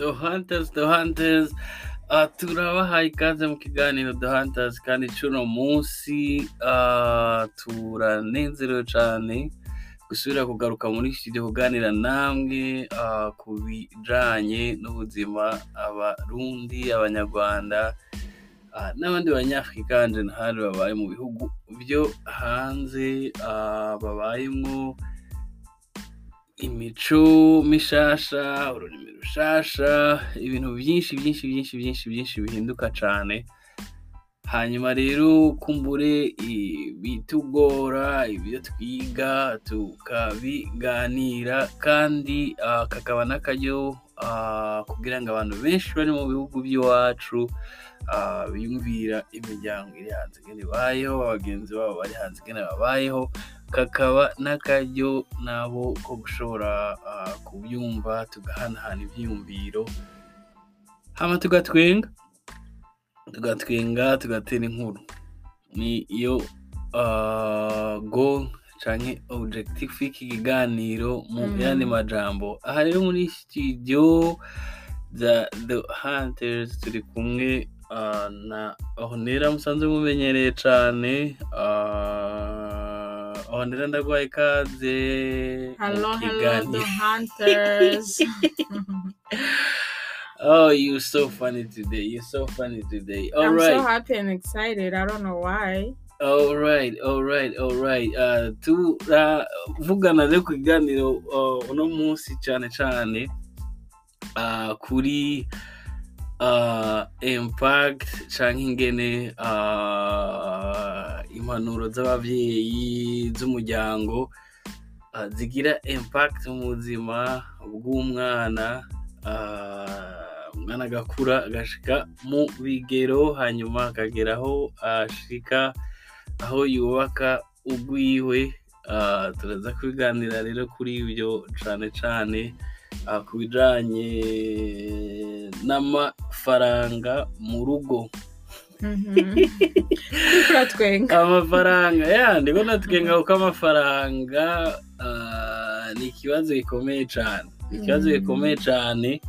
The Hunters. Uh, turabahaye ikaze mu kiganiro Hunters kandi cuno munsi uh, turanezerewe cyane gusubira kugaruka muri studio kuganira namwe. Uh, ku bijanye n'ubuzima abarundi abanyarwanda. N'abandi banyafurika general babaye mu bihugu byo hanze. Babayemo imico mishasha ururimi rushasha ibintu byinshi byinshi byinshi byinshi byinshi bihinduka cyane hanyuma rero kumbure bitugora ibyo twiga tukabiganira kandi kakaba n'akaryo kugira ngo abantu benshi bari mu bihugu by'iwacu biyumvira imiryango iri hanze ingene ibayeho abagenzi babo bari hanze ingene babayeho kakaba n'akaryo nabo ko gushobora kubyumva tugahanahana ibyiyumviro hama tugatwenga tugatwenga tugatera inkuru. Ni iyo ah, goal canke objectif y'iki kiganiro mu Mhm. yandi majambo. Aha rero muri studio za the hunters turi kumwe na honera musanzwe mumenyereye cane honera ndagwaye ikaze mu Hello, hello, the hunters. oh you so funny today you so funny today all I'm right so happy and excited. I don't know why. All right, all right, all right. Uh, turavugana rero ku kiganiro uh, uno munsi cyane cyane uh, kuri uh, impact canke ingene uh, impanuro z'abavyeyi z'umuryango uh, zigira impact mu buzima bw'umwana uh, umwana agakura agashika mu bigero hanyuma akagera aho ashika aho yubaka ugwiwe ah, turaza kubiganira rero kuri ibyo cane ah, ku bijanye n'amafaranga mu rugo. amafaranga. Ya ndiko natwenga kuko amafaranga ah, ni ikibazo gikomeye cane. Ikibazo Mm. gikomeye cane.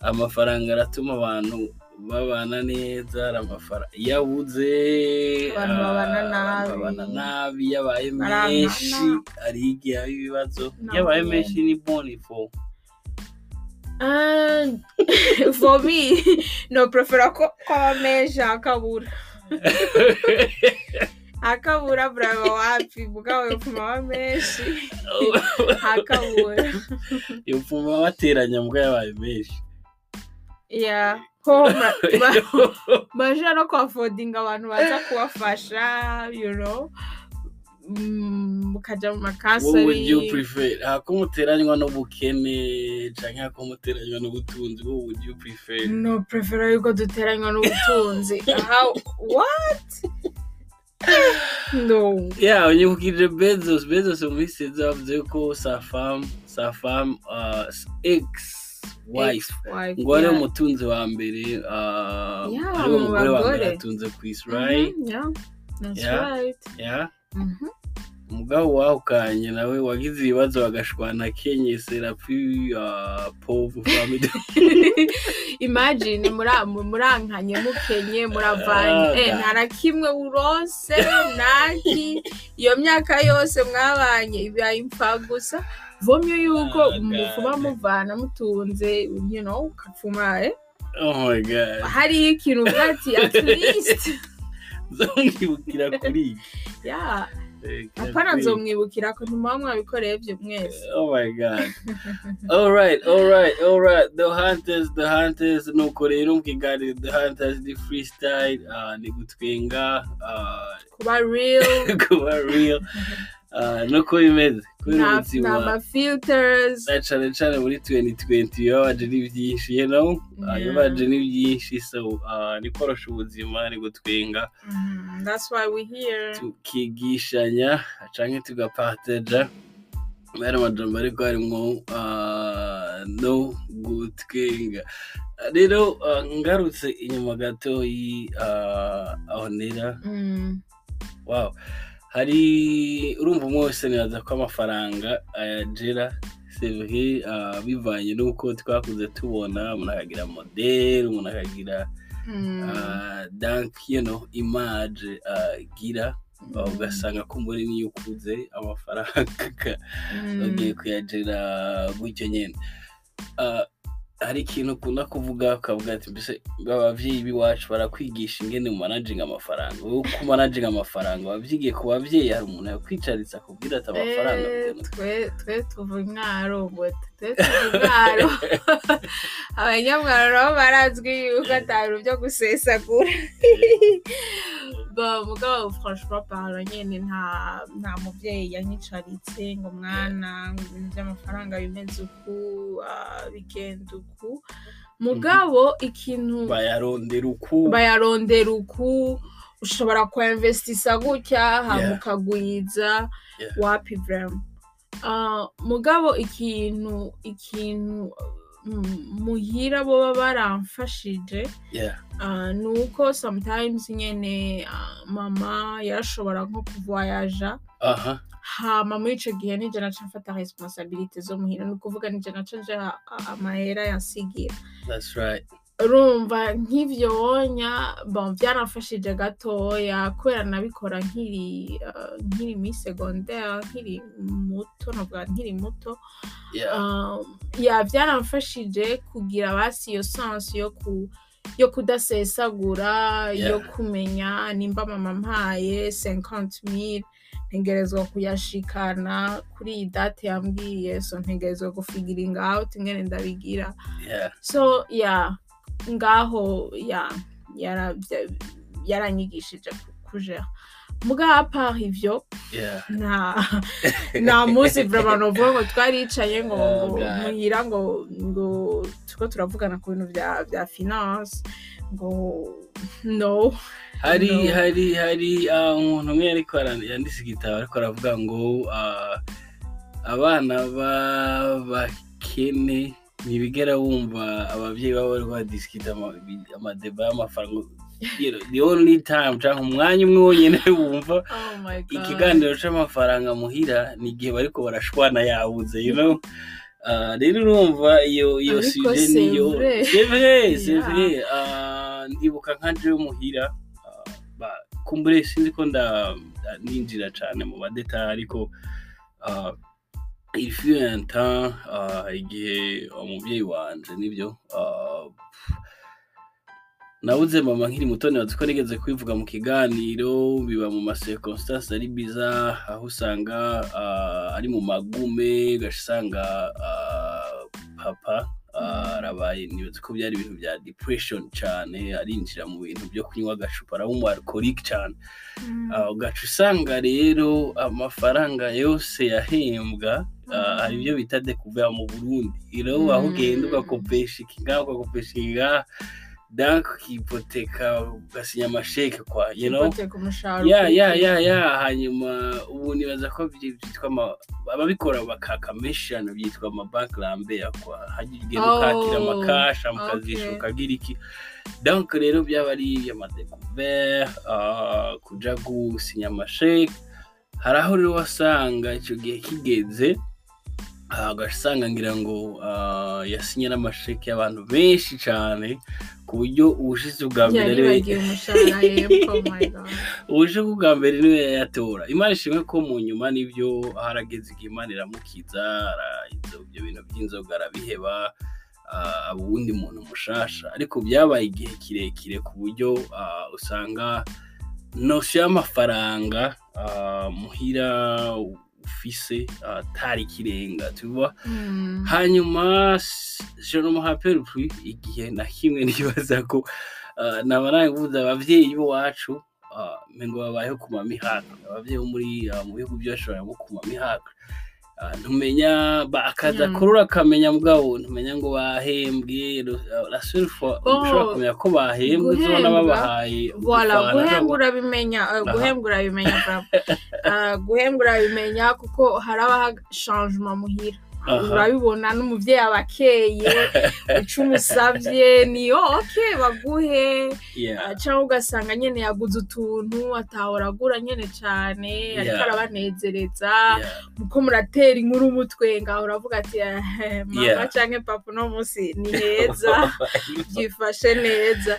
Amafaranga aratuma abantu babana neza amafaranga iyo abuze babana ah, nabi. babana nabi iyo abaye menshi hari igihe haba ibibazo. Iyo abaye menshi ni bonifo And for me, no prefer ko kwaba menshi akabura. Akabura bravo wapi mugabo yopfuma aba menshi akabura. yopfuma bateranya mbwa yabaye menshi ma- ba- baja no kuafodinga abantu baza kubafasha you know Mm, mukaja mu what would you makasari prefer hako muteranywa n'ubukene canke hako muteranywa n'ubutunzi would you prefer? No prefera yuko duteranywa n'ubutunzi. How what? No. Yeah, unyibukije Bezos. Bezos umvise zavuze ko sa femme, sa femme, uh, ex wife. Ex-wife, ngo ari we yeah. mutunzi wa mbere uh, Yeah, ari we mu mugore wa mbere atunze ku isi right Mhm, yeah. That's right. yeah. Mhm. umugabo wahukanye nawe wagize ibibazo bagashwana kenye serapi uh, pauvre famille imagine mura- mu- murankanye mukenye muravanye Ah, eh, God. nta na kimwe urose naki iyo myaka yose mwabanye ibaye impfa gusa vomyo yuko Ah, God. muvana mutunze you know eh? oh my god hariyo ikintu uvuga ati at least zongibukira kuri Eh, apana nzomwibukira ko ntimuba mwabikoreye byo mwese Oh my god. all right, all right, all right. The hunters, the hunters. Nuko rero mu kiganiro the hunters ni freestyle, uh, ni gutwenga, uh, kuba real kuba real. Nuko bimeze. Kubera ubuzima. filters na cane cane muri 2020 iyo baje ni byinshi uh, iyo Yeah. baje ni byinshi uh, ni korosha ubuzima ni gutwenga that's why we here tukigishanya canke tugapartaja bari amajambo ariko harimwo uh, no gutwenga rero ngarutse inyuma gatoyi uh, ahonera Mm. wow hari urumva umwe wese nibaza ko amafaranga ayagera vrai ah, bivanye n'uko twakuze tubona umuntu akagira modele umuntu akagira Mm. ah, you know image ah, gira ah, ugasanga ko muri niyo ukuze amafaranga Mm. bagiye kuyagera gutyo nyine hari ikintu ukunda kuvuga ukavuga ati mbese ababyeyi b'iwacu barakwigisha ingene mu manajinga amafaranga? Wowe uko manajinga amafaranga wabyigiye ku babyeyi hari umuntu yakwicaritse akubwira ati amafaranga Eh, twe tuva imwaro ngo twe tuva imwaro abanyamwaro nabo barazwi yuko byo gusesagura. Ba- mugabo franchement parle nyene nta nta muvyeyi yanyicaritse ngo mwana by'amafaranga bimeze uku ah, bigenda uku mugabo ikintu bayarondera uku bayarondera uku ushobora kuinvestisa gutya hama ukagwiza. Wapi vrema mugabo ikintu ikintu muhira boba baramfashije Yeah. ah, ni uko sometimes nyene ah, mama yarashobora nko kuvoyaja aha hama muri ico gihe nije naca mfata responsabilite zo muhira. Ni ukuvuga nije naca nja ah, amahera right. Urumva nk'ivyonya bon byaramfashije gatoya kubera nabikora nkiri uh, nkiri mi secondaire nkiri muto nkiri muto. Byaramfashije kugira basi iyo sense yo ku yo kudasesagura yo kumenya nimba mama mpaye 50000 ntegerezwa kuyashikana kuri iyi date yambwiye so ntegerezwa gufigiringa out ingene ndabigira. So ya ngaho yaranyigishije ku- kujera muga apart ivyo? Yeah. Nta munsi vraiment novuga ngo twaricaye ngo ngo God. muhira ngo ngo turiko turavugana ku bintu bya finance ngo no hari hari hari ah, umuntu umwe ariko yanditse igitabo ariko aravuga ngo ah, abana b'abakene ntibigera wumva ababyeyi babo bari badisikita amadeba y'amafaranga. The only time cyangwa umwanya umwe wonyine wumva oh ikiganiro c'amafaranga muhira ni igihe bariko barashwana yabuze you know? Ah, rero urumva iyo iyo suje niyo Yeah. vrai. Ah, ndibuka nka jewe muhira. Ah, kumbure sinzi ko ninjira cane mu madetaye ariko temps ah, igihe umuvyeyi wanje ni byo ah, nabuze mama nkiri muto nibaza ko nigeze kubivuga mu kiganiro biba mu masekonsitansi ari biza aho usanga ah, ari mu magume ah, papa arabaye nibaza ko byari ibintu bya depression cyane arinjira mu bintu byo kunywa agacupa araba umu alcoholic cyane Mm. Ugaca usanga rero amafaranga yose yahembwa ah, hari ibyo bita dekuvera mu burundi. Rero Mm. ugakopesha iki? Ngaha ugakopesha iki ngaha? Danke ukipoteka ugasinya amasheke kwa you know? Ya ya ya ya. Hanyuma ubu nibaza ko byi- byitwa ababikora bakaka meshani byitwa amabanki lambeya kwa. Hajya ugenda Oh, ukakira amakasha mukazisha ukagira iki? Donc rero byaba ari amadekuvert kuja gusinya amasheke. Hari aho rero wasanga icyo gihe kigeze ah, ugasanga ngira ngo ah, yasinye n'amasheke y'abantu benshi cyane ku buryo ubushize bwa mbere oh ubuje bwa mbere ni we yayatora imana ishimwe ko mu nyuma ni byo harageze igihe imana iramukiza ibyo bintu by'inzoga arabiheba ah, aba uwundi muntu mushasha. Ariko byabaye igihe kirekire ku buryo ah, usanga nosiyo y'amafaranga muhira ufise atari ikirenga tuba Mm. hanyuma je ne me rappelle plus igihe na kimwe nibaza ko ah, naba nabivuze abavyeyi b'iwacu ah, mengo babayeho ku mamihaka. Abavyeyi bo muri ah, mu bihugu byose babayeho ku mamihaka. Ah, ntumenya ba- akaza Mm. kurura akamenya mugabo ntumenya ngo bahembwe la seule fois Oh, ushobora kumenya ko bahembwe uzobona babahaye Voilà, udufana guhembwa cyangwa- Ah, guhembwa urabimenya kuko haraba changement muhira. Urabibona n'umuvyeyi aba akeye ico umusavye ni oke baguhe. Ah, canke ugasanga nyene yaguze utuntu atahora agura nyene cane ariko arabanezereza. Muko muratera inkuru umutwe ngaho uravuga ati "Eh, mama canke papa uno musi ni heza byifashe neza.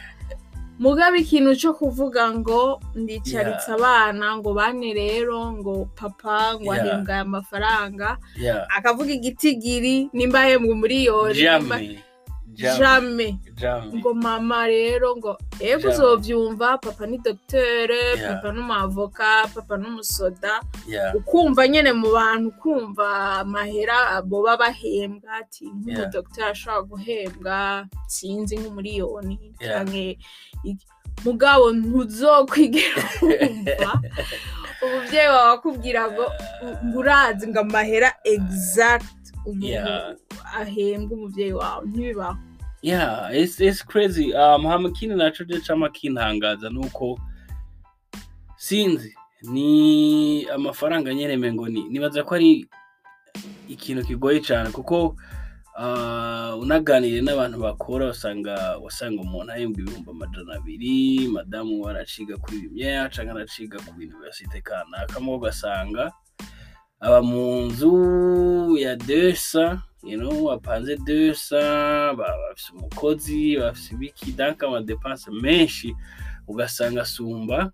Mugabe ikintu co kuvuga ngo ndicaritse abana ngo bane rero ngo papa ngo ahembwa aya mafaranga akavuga igitigiri nimba ahembwa umuriyoni jamais ngo mama rero ngo ego Jamais. uzovyumva papa ni Yeah. papa n'umuavoka papa n'umusoda ukumva nyene mu bantu ukumva amahera boba bahembwa ati nk'umudokiteri ashobora guhembwa sinzi nk'umuriyoni iki. mugabo ntuzokwigera wumva umuvyeyi wawe akubwira ngo ngo urazi ngo amahera exact umuntu Yeah. ahembwa umuvyeyi wawe. Ntibibaho. Yeah it's, it's crazy. Um hama ikindi naco je cama kintangaza nuko sinzi ni amafaranga nyene mengo ni nibaza ko ari ikintu kigoye cane kuko uh, unaganiriye n'abantu bakora usanga usanga umuntu ahembwa ibihumbi amajana abiri madamu araciga kuri bimyeya canke araciga ku universite kanaka mo ugasanga aba mu nzu ya desa you know apanze desa ba- bafise umukozi bafise ibiki danka amadepanse menshi ugasanga asumba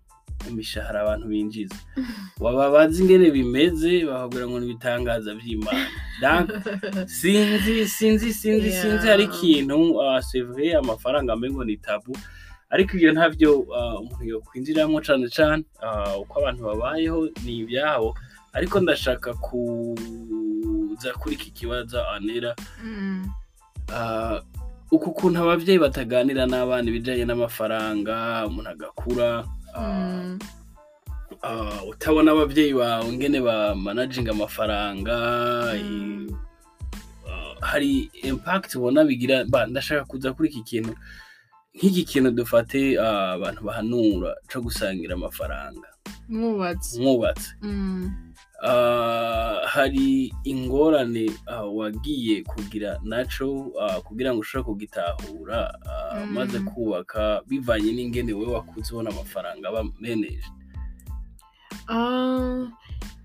imishahara abantu binjiza. Waba bazi ingene bimeze bakabwira ngo nibitangaza vy'imana. Dank sinzi sinzi sinzi sinzi hari ikintu c'est vrai amafaranga amengo ni tabu. Ariko iyo ntavyo uh, umuntu yokwinjiramwo cane cane uh, uko abantu babayeho ni ivyabo ariko ndashaka kuza kuri iki kibazo anera Mm. uh, uku kuntu abavyeyi bataganira n'abana ibijanye n'amafaranga umuntu agakura uh, Mm. uh, utabona abavyeyi bawe ngene ba managing amafaranga Mm. hari impact ubona bigira ndashaka kuza kuri iki kintu nk'iki kintu dufate abantu bahanura co gusangira amafaranga mwubatse mwubatse hari ingorane uh, wagiye kugira naco uh, kugira ngo ushobore kugitahura Mm. maze kubaka bivanye n'ingene we wakuze ubona amafaranga aba meneje Ah,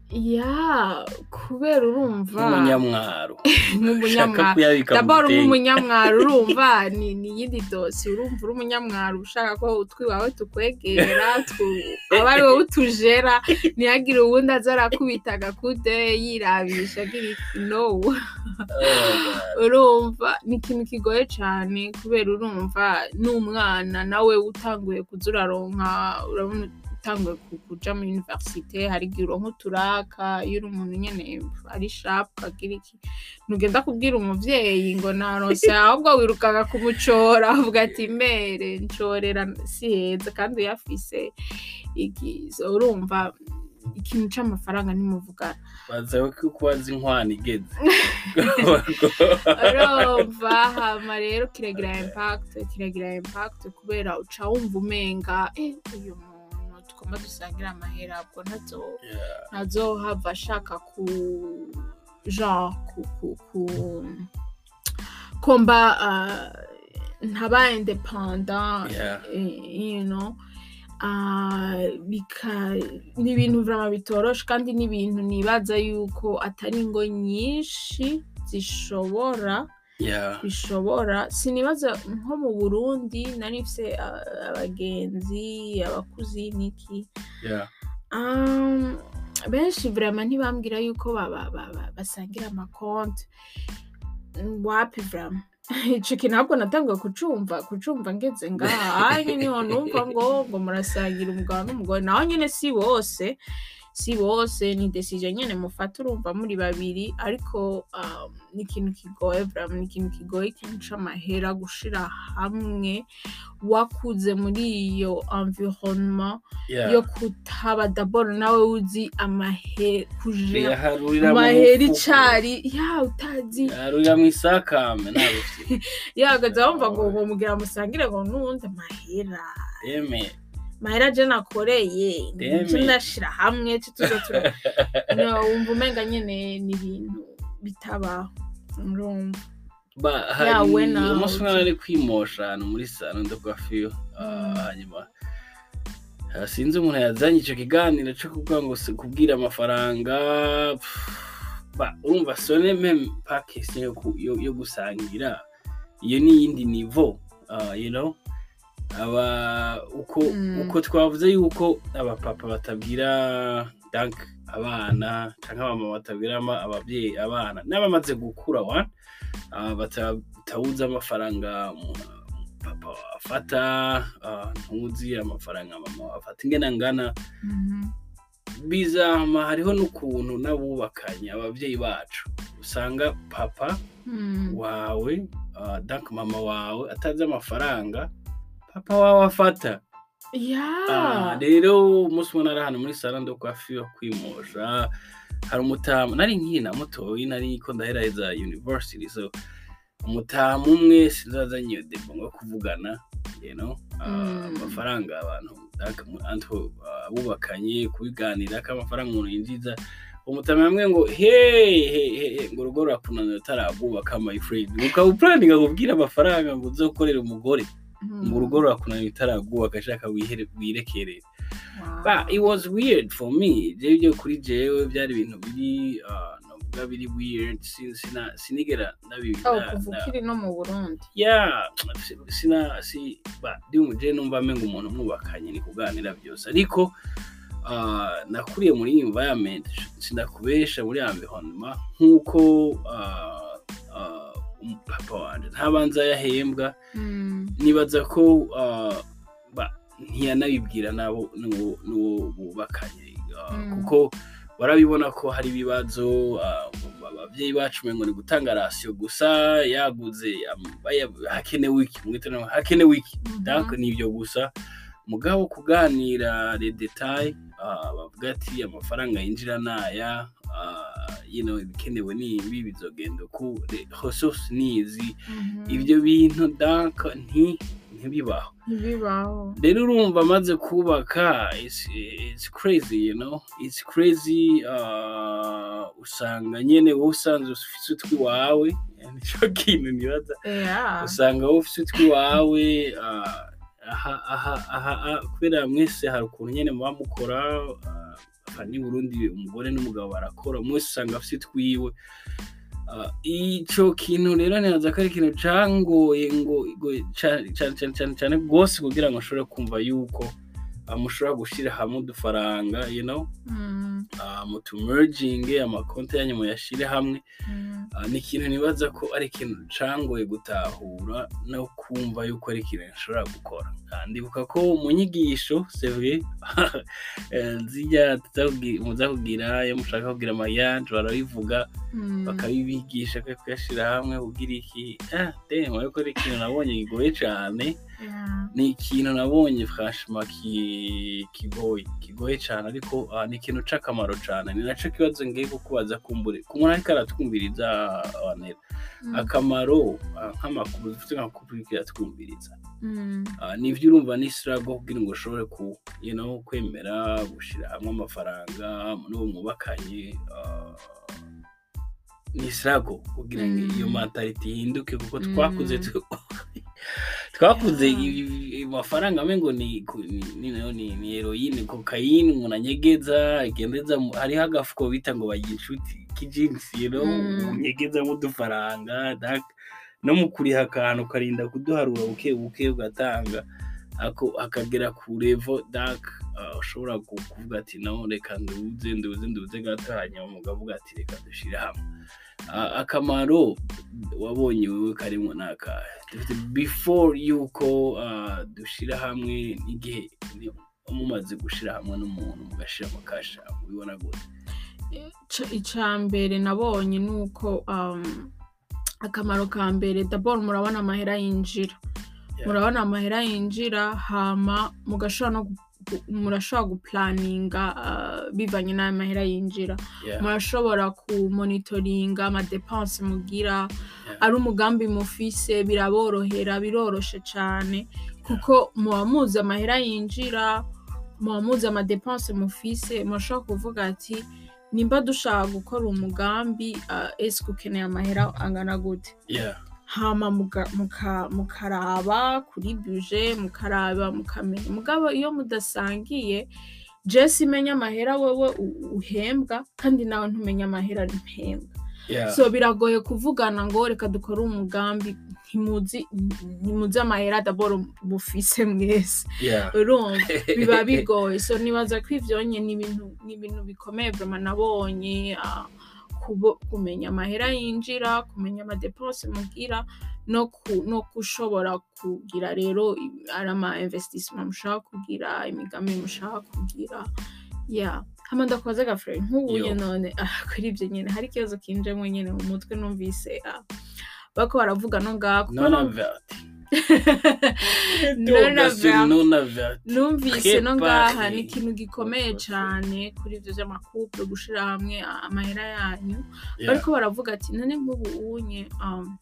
ya kubera urumva nk'umunyamwaro daboro nk'umunyamwaro urumva ni iyindi dosi urumva uri umunyamwaro ushaka ko utwiwawe tukwegera tu- aba ari wowe utujera ntihagire uwundi aza arakubita agakude yirabisha agira no. Oh urumva ni ikintu kigoye cyane kubera urumva n'umwana nawe utanguye kuza uraronka urabona utanguye ku- kuja muri universite hari igihe uronka uturaka iyo uri umuntu nyene ari shapu kagira iki? Ntugenda kubwira umuvyeyi ngo naronse ahubwo wirukaga kumucora avuga ati mere ncorera si heza. Kandi uyafise iki so urumva ikintu c'amafaranga ntimuvugana baza ko kubaza inkwano igeze. Urumva hama rero kiragira impact kiragira impact kubera uca wumva umenga eh uyu muntu tugomba dusangira amahera ubwo ntazohava ashaka ku genre ku ku ku komba uh, ntaba independant Yeah. eh, you know Ah, bika ni ibintu vrama bitoroshe kandi ni ibintu nibaza yuko atari ingo nyinshi zishobora. Bishobora. Sinibaza nko mu burundi nari mfise ah, abagenzi abakuzi niki. Um, benshi vrama ntibambwira yuko ba- ba- ba- ba- basangira amakonti. Wapi vrama ico kintu ahubwo natanguye kucumva kucumva ngeze ngaha. Niho numva ngo ngo murasangira umugabo n'umugore. Naho nyene si bose. Si bose ni decision nyene mufata urumva muri babiri ariko um, ni ikintu kigoye ni ikintu kigoye ikintu c'amahera gushira hamwe wakuze muri iyo environnement yo kutaba daboro nawe uzi amahe kuja yaharurira mu mahera icari. Ya utazi. Yaharurira mu isakame ntabufite yahagaze wumva ngo ngo mugira musangire ngo n'uwundi amahera. Mahera je nakoreye ndashira hamwe wumva umenga nyene ni ibintu bitabaho urumva umunsi umwe was- nari kwimosha ahantu muri salo ndo kwafiyo Mm. hanyuma ah, sinzi umuntu yazanye icyo kiganiro cyo kuvuga ngo si kubwira amafaranga. Urumva sone meme pakesi yo gusangira. Iyo ni iyindi nivo ah, you know? Aba uko Mm. uko twavuze yuko abapapa batabwira dank abana cyangwa abamama batabwira ababyeyi abana n'abamaze gukura wa bata- batabuze amafaranga papa afata ah, ntuzi amafaranga mama afata ingena angana bizama hariho n'ukuntu n'abubakanye ababyeyi bacu usanga papa Mm. wawe ah, dank mama wawe atazi amafaranga papa wawe afata Ah, rero umunsi umwe nari ahantu muri salo ndo kwafi yo kwimosha hari umutamu nari nkiri na mutoyi nari ko ndaheraheza university so umutamu umwe sinzazanye iyo debo ngo kuvugana you know? Ah, Mm. amafaranga abantu dak- anto ah, bubakanye kubiganira ko amafaranga umuntu yinjiza. Umutamu hamwe ngo hey hey hey ngo urugo rurakunaniye utarabwubaka my friend. Ukaba upuraninga kubwira amafaranga ngo uzokorere umugore. Ngo urugo rurakunaniye utarabwubaka ashaka wihere- wirekerere it was weird for me. Jewe byo kuri jewe byari ibintu biri ah, navuga biri weird. Sinigera nabi Oh, kuva ukiri no mu burundi. Si- sina si ba ndi umuje numva amenga umuntu mwubakanye ni kuganira byose. Ariko ah, nakuriye muri environment sinakubesha muri environment nk'uko ah, ah, um- papa wanje ntabanza yahembwa Mm. nibaza ko ba- ntiyanabibwira n'abo n'uwo bubakanye ah, Mm. kuko barabibona ko hari ibibazo ah, ababyeyi bacu ni gutanga rasiyo gusa yaguze baya- hakenewe iki hakenewe iki Mhm. donc ni ibyo gusa mugabo kuganira le detail ah, bavuga ati amafaranga yinjira naya ah, you know, ibikenewe ni ibi bizogenda ku resource nizi Mhm. ibyo bintu donc nti ntibibaho. Rero urumva amaze kubaka it's, crazy you know? It's crazy uh, usanga nyene wowe usanzwe ufise utwi wawe nico kintu nibaza. Usanga wowe ufise utwi wawe aha aha aha kubera mwese hari ukuntu nyene muba mukora aha ni Burundi umugore n'umugabo barakora mwese usanga afise utwiwe Uh, ico kintu rero niraza ko ari ikintu cangoye ngo cane cane cane rwose kugira ngo nshobore kumva yuko mushobora gushira hamwe udufaranga you know Mm. uh, mutumerginge amakonti yanyu muyashire hamwe Mm. uh, ni ikintu nibaza ko ari ikintu cangoye gutahura no kumva yuko ari ikintu nshobora gukora ndibuka ko mu nyigisho vrai eh, zijya tuza- muza kugira iyo mushaka kugira mariage barabivuga Mm. bakabibigisha kuyashyira hamwe kugira iki ah ariko ari ikintu nabonye kigoye cyane Yeah. Ni ikintu nabonye ki- kigoye kigoye cyane ariko ah, ni ikintu c'akamaro cyane ni naco kibazo ngiye kukubaza kumbure ku muntu ariko aratwumviriza wanera Mm. akamaro ah, nk'amakuru dufite nk'amakuru ariko aratwumviriza Mm. Ah, nivyo urumva ni struggle kugira ngo ushobore kwemera gushira hamwe amafaranga n'uwo mwubakanye ni struggle kugira ngo Mm. iyo mentality ihinduke kuko Mm. twakuze i- amafaranga amengo ni ku- ni- ni heroine cocaine umuntu anyegeza agendeza hariho agafuko bita ngo bagira inshuti k'ijinsi know? Mm. unyegezamo udufaranga no mu kuriha akantu ukarinda kuduharura buke buke ugatanga akagera ku levo dak uh, ushobora ku- kuvuga ati naho reka nduze nduze nduze gato hanyuma mugavuga ati reka dushire hamwe. Uh, akamaro wabonye wewe karimo naka. Before yuko uh, dushira hamwe n'igihe ni- mumaze gushira hamwe n'umuntu mugashira amakasha ubibona gute? Ica mbere nabonye ni uko akamaro ka mbere dabord murabona amahera yinjira. Murabona amahera yinjira hama murashobora gupulaninga uh, bivanye n'ayo mahera yinjira. Murashobora kumonitoringa amadepanse mugira. Ari umugambi mufise biraborohera biroroshe cyane kuko muba muzi amahera yinjira muba muzi amadepanse mufise murashobora kuvuga ati nimba dushaka gukora umugambi uh, ese ukeneye amahera angana gute? Yeah. Hama mukaraba kuri buje mukaraba mukamenya. Mugabo iyo mudasangiye jesi imenya amahera wowe uhembwa kandi nawe ntumenya amahera mpembwa so biragoye kuvugana ngo reka dukore umugambi ntimuzi amahera daboro bufise mwese. Urumva? Biba bigoye. So nibaza ko ivyonye ni ibintu bikomeye nabonye ah, kumenya amahera yinjira kumenya amadepense mugira no gushobora kugira rero ari ama investissement mushaka kugira imigambi mushaka kugira. Yeah. Hama ndakubaza gafrere nk'ubuye none. Ah, kuri ibyo nyene. Hari ikibazo kinjemo nyene mu mutwe numvise ah, bako baravuga no ngaho numvise no ngaha ni ikintu gikomeye cyane kuri ibyo by'amakupe gushira hamwe amahera yanyu. Yeah. Bariko baravuga ati none nk'ubu unye um,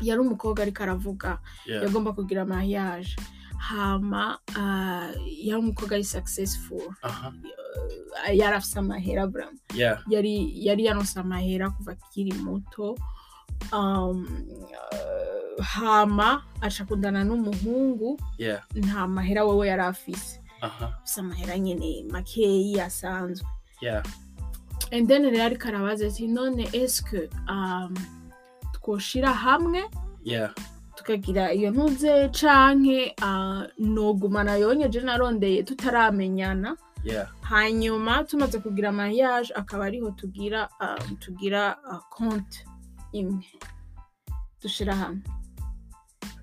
yari umukobwa ariko aravuga. Yagomba kugira mariage hama uh, yari umukobwa ari uh, yari afise amahera bram yeah. Yari yari yaronse amahera kuva akiri muto. Hama aca kundana n'umuhungu nta mahera wowe yari afise aha afise amahera nyene makeyi asanzwe then rero ariko arabaza ati none eske um, twoshira hamwe tukagira iyo ntuze canke uh, nogumana yonyeje narondeye tutaramenyana. Hanyuma tumaze kugira mariage akaba ariho tugira um, tugira uh, konte imwe dushira hamwe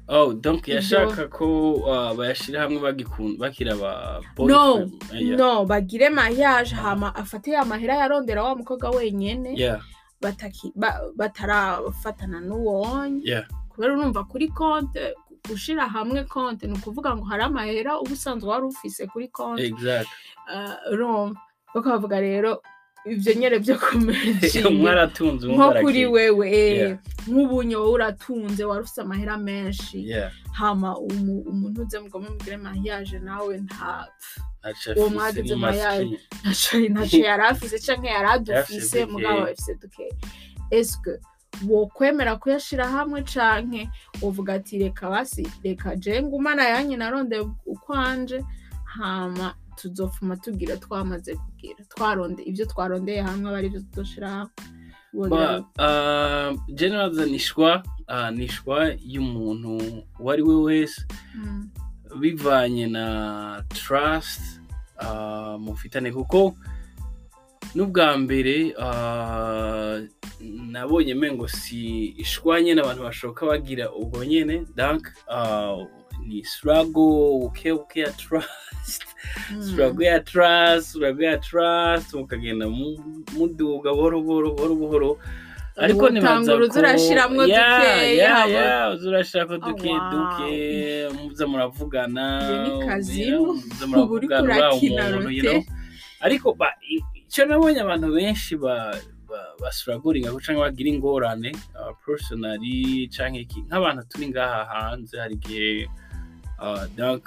oh donc yashaka ko uh, bayashira hamwe bakira ba no yeah. no bagire mariage hama afate ya mahera yarondera wa mukobwa ba- batarafatana n'uwonye yeah. Kubera urumva kuri konte gushira hamwe konte ni ukuvuga ngo hari amahera uba usanzwe wari ufise kuri konte. Urumva bakavuga rero ibyo nyine byo mwaratunze nko kuri wewe eh, Yeah. nk'ubunye wowe uratunze wari ufite amahera menshi. Hama umu- umuntu uze mugomba mugire mariage nawe nta acha Uwo maskini. ntaco ntaco yari afise canke yari adufise mugabo dukeya. afise dukeya eske wokwemera kuyashira hamwe canke uvuga ati reka basi reka je ngumana yanyu narondeye ukwanje. Hama tuzofuma tugira twamaze kugira twaronde ibyo twarondeye hamwe aba ari byo tuzoshira hamwe Ba- ah, general nishwa ah, nishwa y'umuntu uwo ari we wese Mm. bivanye na trust ah, mufitane kuko n'ubwa mbere nabonye mengo si ishwanye n'abantu bashoka bagira ubwo nyene donc ah, ni struggle uke uke ya trust Mm. struggle ya trust struggle ya trust mukagenda mu- muduga buhoro buhoro buhoro buhoro. Ariko uza urashiramwo Ya, dukeya, ya, haba- ya, uza urashirako Oh, duke duke. Muza muravugana muza muravugana urakina know. ariko icyo nabonye abantu benshi ba ba- basuraguringa ko canke bagira ingorane uh, personally canke iki nk'abantu turi ngaha hanze hari igihe uh, uh,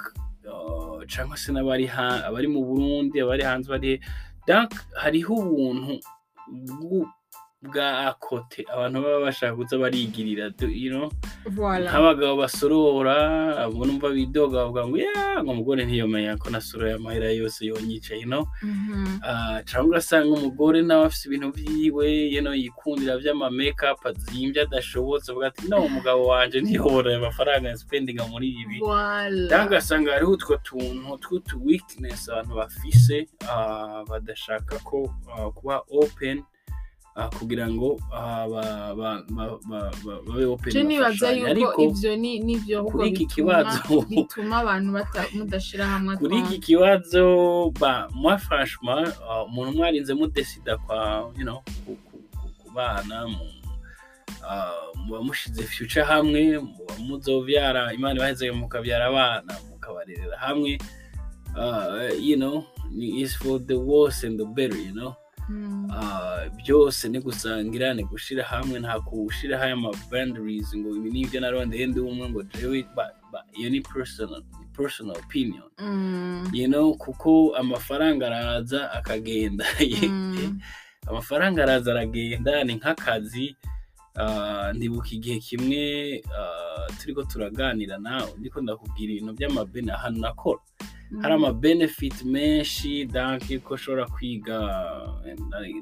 cyangwa se n'abari abari mu Burundi abari hanze bari hariho ubuntu bwa kote abantu baba bashaka kuza barigirira nk'abagabo basorora abo numva bidoga bavuga ngo ya ngo umugore ntiyomenya ko nasoroye amahera yose yonyicaye no Mhm. Ah, cyangwa ugasanga umugore nawe afite ibintu byiwe you know, yikundira by'amamekapu azimbye adashobotse avuga ati no umugabo wanje ntiyobora aya mafaranga spendinga muri ibi. Cyangwa ugasanga hariho utwo tuntu tw'utu weakness abantu bafise ah, badashaka ko ah, kuba open ah, kugira ngo ah, ba- ba- ba- ba- ba- babe open Je nibaza bafashanye. yuko ariko kuri iki kibazo- bituma abantu mudashira hamwe kuri iki kibazo franchement uh, umuntu mwarinze mudesida kwa you know ku- bana mu- muba mushize future hamwe muba muzovyara imana ibaheze mukavyara abana mukabarerera hamwe you know ni is for the worse and the better you know. Ah, byose ni gusangira ni gushira hamwe nta kushiraho aya ma boundaries ngo ibi ni byo narondeye ndi umwe ngo jewe iyo ni personal personal opinion. Mm. you know kuko amafaranga araza akagenda. Mm. amafaranga araza aragenda ni nk'akazi. Ah, ndibuka igihe kimwe ah, turiko turaganira nawe. Ndiko ndakubwira ibintu by'amabene ahantu nakora. Hari amabenefit menshi danke ko ushobora kwiga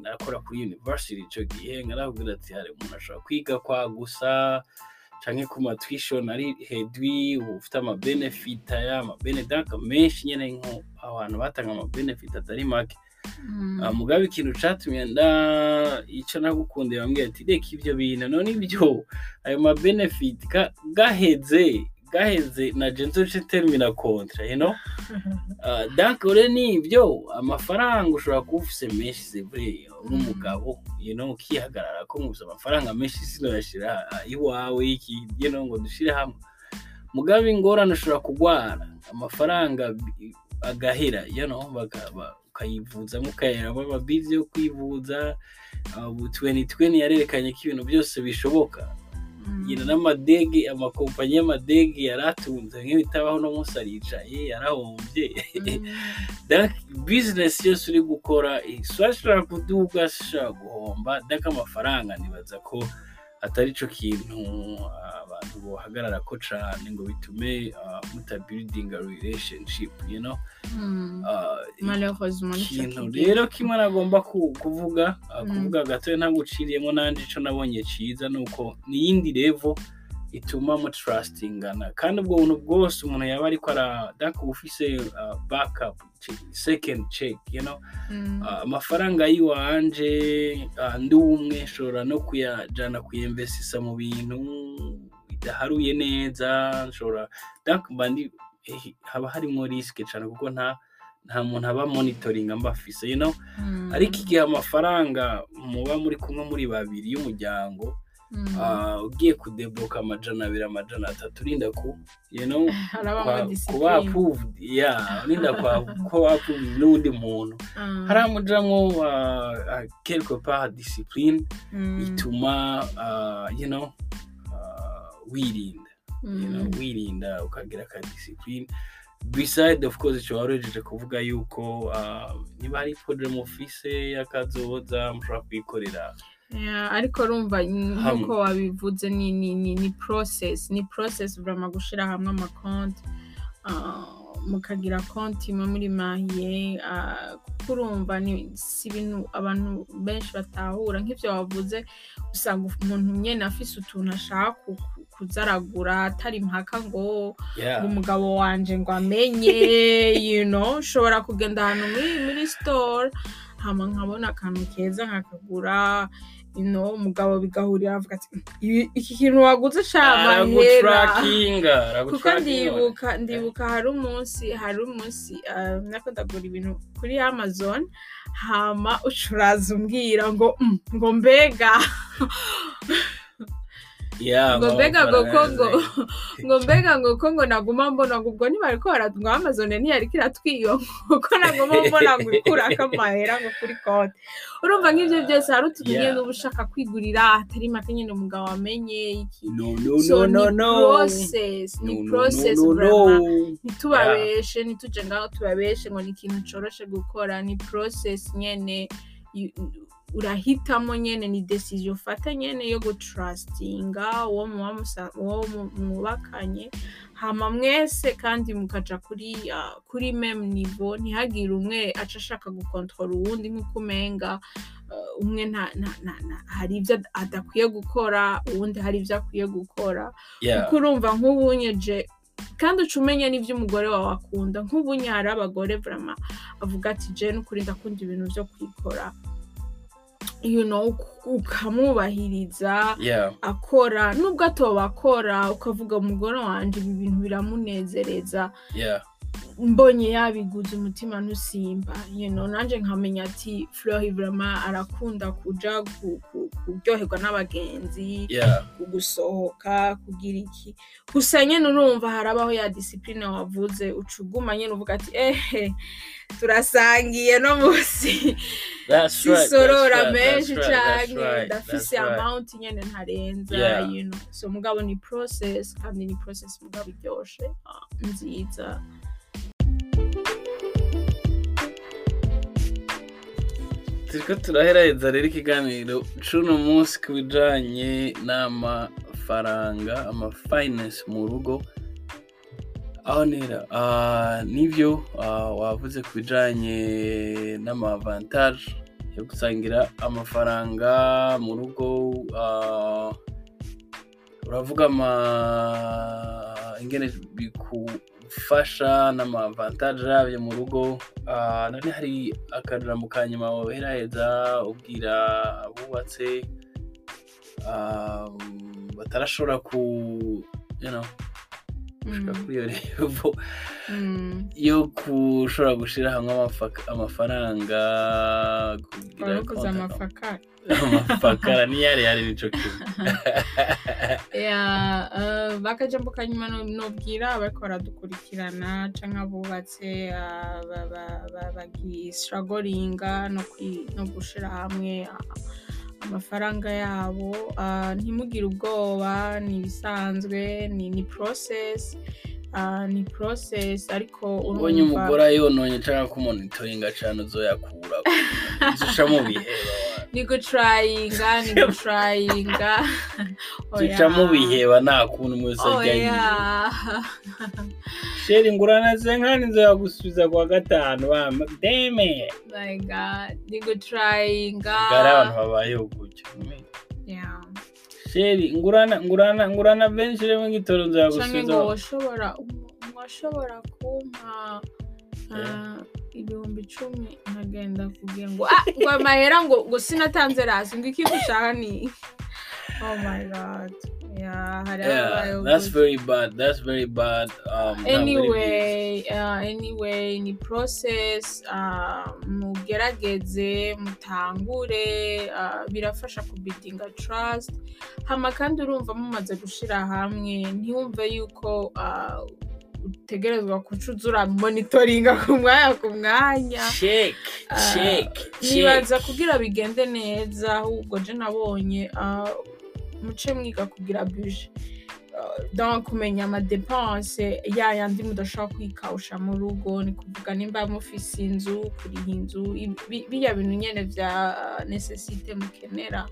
nakora kuri university icyo gihe nkarakubwira ati hari umuntu ashobora kwiga kwa gusa canke ku matwishon ari hedwi ufite amabenefit aya amabenedanke menshi nyene nko abantu batanga amabenefit atari make. Mm. Ah, mugabe ikintu catumye nda ico nagukundiye bambwiye ati reka ivyo bintu none ibyo ayo mabenefit ga- gaheze. Gaheze na genzo termina kontra you know? Uh, donc ure ni byo amafaranga ushobora kuba ufise menshi vrai uri umugabo you know ukihagarara ko nkufise amafaranga menshi iwawe iki you know ngo dushire hamwe. Mugabe ingorane ushobora kugwara amafaranga agahera you know baka- ba- ukayivuza mukaheramo amabizi yo kwivuza uh, ubu 2020 yarerekanye ko ibintu byose bishoboka. Yina n'amadege amakompanyi y'amadege yaratunze nk'iyo bitabaho no munsi aricaye yarahombye Mm. business yose uri gukora ishobora kuduga ishobora guhomba donc amafaranga nibaza ko atari cyo kintu abantu bohagarara ko cane ngo bitume ah, muta building a relationship you know Mm. Ah, malheureusement nico ikintu rero kimwe nagomba ku- kuvuga ah, Mm. kuvuga gatoya ntaguciriyemo nanje ico nabonye ciza nuko niyindi level ituma mutrustingana kandi ubwo buntu bwose umuntu yaba ariko ara daka ufise backup che- second check you know Mm. Ah, amafaranga yiwanje ndi umwe nshobora no kuyajana kuyinvestisa mu bintu bidaharuye neza nshobora donc mba ndi eh, haba harimo risike cyane kuko nta nta muntu aba monitoring amba afise you know Mm. ariko igihe amafaranga muba muri kumwe muri babiri y'umuryango Mm. ah, ugiye kudebloka amajana abiri amajana atatu urinda ku you know discipline approved yeah urinda kwa kuba approved n'undi muntu Mm. haramujamwo uh, uh, quelque part discipline ituma you know wirinda. Mm. wirinda ukagira ka discipline. Beside of course ico warejeje kuvuga yuko uh, niba hari program ufise y'akazoza mushobora kuyikorera. Ariko urumva nk'uko wabivuze ni ni ni ni process ni process vrama gushira hamwe amakonti. Uh, mukagira konti muri mahiye uh, kuko urumva ni si ibintu abantu benshi batahura. Nk'ivyo wavuze usanga umuntu nyene afise utuntu ashaka ku- ku- kuzaragura atari impaka ngo umugabo wanje ngo amenye you know? Ushobora kugenda ahantu muri hama nkabona akantu keza nkakagura umugabo bigahurira avuga ati "Ibi- iki kintu waguze ca mahera aragutrakinga kuko ndibuka ndibuka hari umunsi hari umunsi nako ndagura ibintu kuri amazon hama ucuraza umbwira ngo "Mm, ngo mbega. ngo mbega ngo ko ngo ngo mbega ngo ko ngo naguma mbona ngo ubwo ntibariko baratwa amazon ntiyariko iratwiyo ko naguma mbona ngo ikurako amahera ngo kuri konti urumva nk'ivyo byose hari utuntu nyene uba ushaka kwigurira atari make nyene umugabo amenye iki. Ni No, ni vraiment. No. ntitubabeshe ntituje ngaho tubabeshe ngo ni ikintu coroshe gukora ni process nyene. You- urahitamo nyene ni decision ufata nyene yo gutrustinga uwo mwubakanye. Hama mwese kandi mukaja kuri ah, kuri meme niveau ntihagire umwe aca ashaka gukontrola uwundi nk'uko umenga. Ah, umwe hari ibyo ad- adakwiye gukora uwundi hari ibyo akwiye gukora. Kuko urumva nk'ubunyeje kandi uca umenya n'ibyo umugore wawe akunda. Nk'ubunye hari abagore vrama avuga ati je n'ukuri ndakunda ibintu byo kwikora. You know, uk- ukamwubahiriza akora nubwo atoba akora ukavuga umugore wanje ibi bintu biramunezereza. Yeah. Mbonye yabiguze umutima ntusimba you know, nanje nkamenya ati flori vrama arakunda kuja ku, ku, ku kuryoherwa n'abagenzi gusohoka kugira iki. Gusa nyine urumva harabaho ya disipurine wavuze ucuguma nyine uvuga ati ehe turasangiye no munsi. Sisorora menshi right, ndafise amount nyene ntarenza Yeah. you know. So mugabo ni process kandi ni process mugabo iryoshe ah, nziza. Turiko turaheraheza rero ikiganiro c'uno munsi ku bijanye n'amafaranga amafinance mu rugo. Aho nera nivyo wavuze ku bijanye n'amavantage yo gusangira amafaranga mu rugo uravuga ingene bikufasha n'amavantage yabyo mu rugo. Ah, none hari akajambo ka nyuma woheraheza ubwira abubatse ah, batarashobora ku Mm, kuri iyo level mm. yo gushobora gushira hamwe amafaranga kugira konti- amafakara niyari yari nico kimwe kanyuma no- nobwira abariko baradukurikirana canke abubatse ba- ba- ba- bagisiragoringa no gushira hamwe amafaranga yabo ntimugire ubwoba ni ibisanzwe ni, uh, ni process ariko ubonye umugore ayononye canke kumonitoringa cane uzoyakura uzoca mu biheba ni gutrayinga ni gutrayinga uzoca mu biheba nta kuntu mwese ajya yiwe sheri ngurana senkani nzoyagusubiza kwa gatanu wama deme my god ni gutrayinga gari abantu babayeho gutyo yeah. sheri ngurana ngurana ngurana benshi rero nzoyagusubiza ngo washobora kumpa ah, ibihumbi icumi nkagenda kugira ngo ah ngo amahera ngo ngo sinatanze rasi ngo iki gushaka ni oh my god. Yeah yeah that's very bad that's very bad um anyway uh, anyway ni process uh, mugerageze mutangure uh, birafasha kubidinga trust. Hama kandi urumva mumaze gushira hamwe ntiwumve yuko uh, utegerezwa kucuza uramonitoringa ku mwanya ku mwanya. Check Ah, check kugira bigende neza ahubwo je nabonye ah, muce mwiga kugira buje donc kumenya amadepense ya yandi mudashobora kwikawusha mu rugo ni kuvuga nimba mufise inzu kuriha inzu biriya bintu nyene vya necessite mukenera.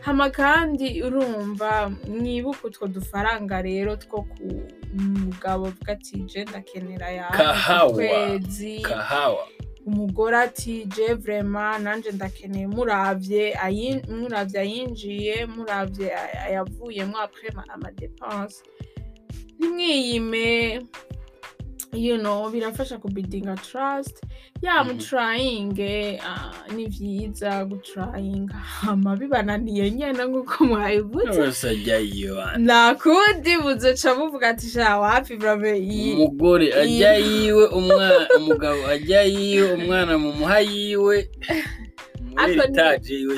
Hama kandi urumva mwibuke utwo dufaranga rero two ku mugabo avuga ati je ndakenera ya Kahawa. kwezi. Kahawa. Umugore ati je vrema nanje ndakeneye muravye ayin- muravye ayinjiye muravye ay- ayavuyemwo apres ma- amadepense ntimwiyime. You know birafasha kubidinga trust. Ya Mhm. uh, ni vyiza gutrayinga hama bibananiye nyene nk'uko yiwe. Nakundi muzoca muvuga ati sha wapi iyi umugore ajya yiwe umwana umugabo ajya yiwe umwana mu muha yiwe.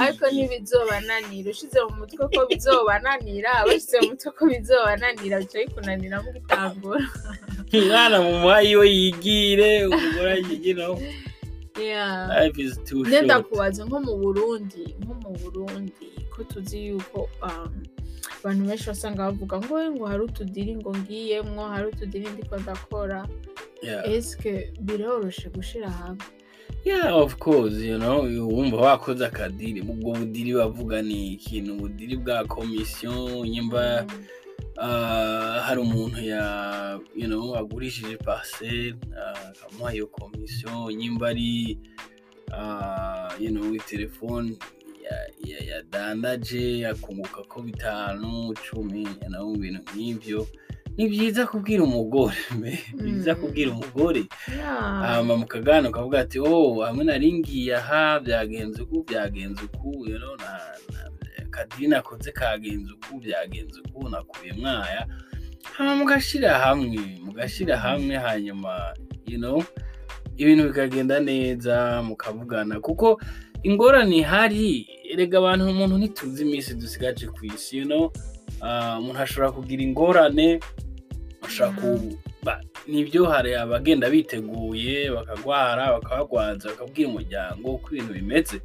Ariko ntibizobananira ushize mu mutwe ko bizobananira bashyize mu mutwe ko bizobananira bica bikunanira mu gutangura umwana mu muha yiwe yigire umugore too nenda kubaza nko mu burundi nko mu burundi ko tuzi yuko um, abantu benshi basanga bavuga ngo "Eh, ngo hari utudiri ngo ngiyemwo hari utudiri ndiko ndakora. Yeah. eske biroroshe gushira hamwe. Yeah of course you know wumva wakoze akadiri ubwo budiri bavuga ni ikintu budiri bwa komisiyo nyimba ah, hari umuntu ya you know agurishije parcelle ah, akamuha iyo komisiyo nyimba ari ah, you know telefone ya- ya- yadandaje akunguka ko bitanu cumi you know, ibintu nk'ivyo ni byiza kubwira umugore ni byiza Mm. kubwira umugore. Hama mukagana ukavuga ati oh hamwe naringiye aha byagenze uku byagenze uku you know, na, na, kadiri nakoze kagenze uku byagenze uku nakuye mwaya. Hama mugashira hamwe mugashira hamwe hanyuma you know, ibintu bikagenda neza mukavugana. Kuko ingorane ihari erega abantu umuntu ntituzi iminsi dusigaje ku isi you know? Ah, umuntu ashobora kugira ingorane ni byo hari abagenda biteguye bakagwara bakabagwaza bakabwira umuryango uko ibintu bimeze.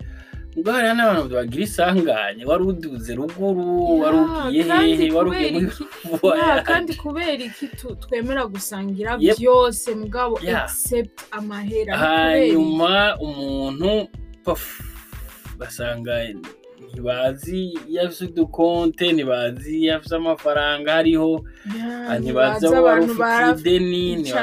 Ubwo hariho n'abantu bagira isanganye wari uduze ruguru wari ugiye hehe wari ugiye muri. Yeah, kandi kubera iki twemera gusangira byose mugabo except amahera. Hanyuma umuntu basanga ntibazi iyo afite udukonte ntibazi iyo afite amafaranga hariho Yeah, ah, ntibazi abo wari ufitiye ideni ntibazi.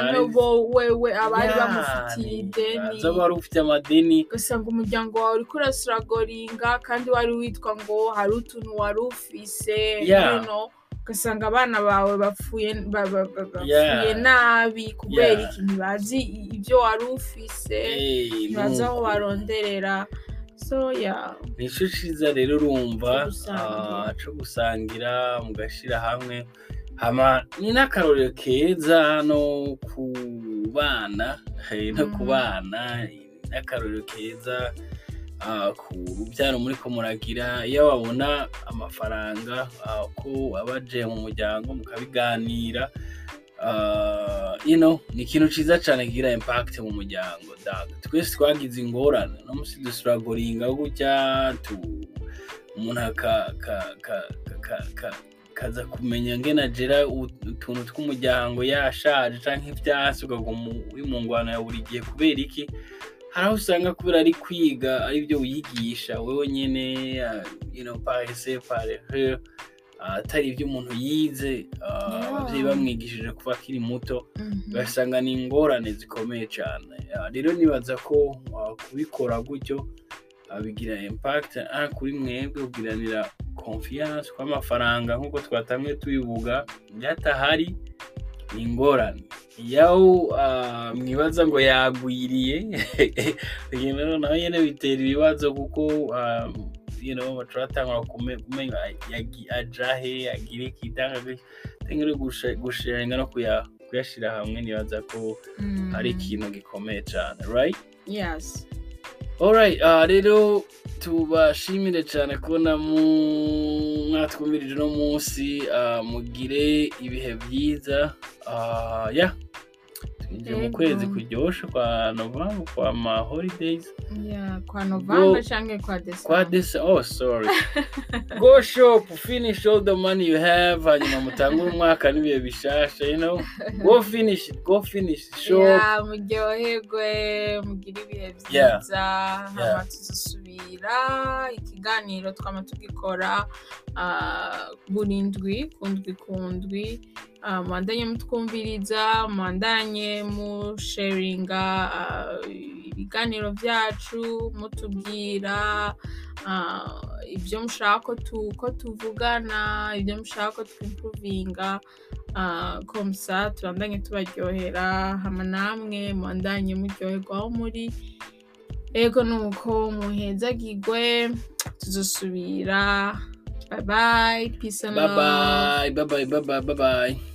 abo wari ufite amadeni. Ugasanga umuryango wawe uriko urasiragoringa kandi wari witwa ngo hari utuntu wari ufise Yeah. you know, ugasanga abana bawe bapfuye nabi kubera iki? Ntibazi ibyo wari ufise. Ntibazi aho baronderera so yeah. Nico ciza rero urumva gusangira. ah, gusangira mugashira hamwe. Hama ni n'akarorero keza no ku bana eh, no ku bana. Ni n'akarorero keza ah, ku rubyaro muri muragira iyo babona amafaranga ah, ko abaje mu muryango mukabiganira ni ikintu ciza cane kigira impact mu muryango twese twagize ingorane. No musi dusuragoringa gutya tu umuntu aka ka- ka- ka- ka- ka- kaza kumenya ngena agera utuntu tw'umuryango yashaje canke ivyasi ukaguma uri mu ngwano ya buri gihe kubera iki? Hari aho usanga kubera ari kwiga ari byo wiyigisha wewe nyene ah, you know, par atari ibyo umuntu yize ah, Yeah. abavyeyi bamwigishije kuva akiri muto Mhm. ugasanga ni ingorane zikomeye cyane Ah, rero nibaza ko ah, kubikora gutyo bigira impact ah, kuri mwebwe kugiranira confiance ko amafaranga nk'uko twatamwe tubivuga byatahari ni ingorane ah, mwibaza ngo yagwiriye nawe nyine bitera ibibazo kuko you know baca batangura kume- kumenya yagi- aja he agira iki itanga tengere gusharinga no kuya kuyashyira hamwe nibaza ko Mm. ari ikintu gikomeye cyane right? Yes. Alright uh, rero tubashimire cyane kubona mwatwumvirije uno munsi uh, mugire ibihe byiza uh, ya twinjiye mu kwezi kuryoshe kwa november kwa ma holidays. Yeah kwa november canke kwa december? kwa dese oh sorry. Go shop finish all the money you have hanyuma mutangure umwaka n'ibihe bishasha you know? Go finish it go finish shop. Yeah, muryoherwe mugire ibihe byiza hama Yeah. tuzasubira ikiganiro twama tugikora ah, buri ndwi ku ndwi. Ah, mwandanye mutwumviriza mwandanye musharinga ah, ibiganiro byacu mutubwira ah, ibyo mushaka ko tu- ko tuvugana ibyo mushaka ko twimpuvinga. Komsa tubandanye tubaryohera hama namwe mwandanye muryoherwa aho muri. Ego nuko muhezagirwe tuzosubira. Bye bye peace and bye bye bye bye bye bye bye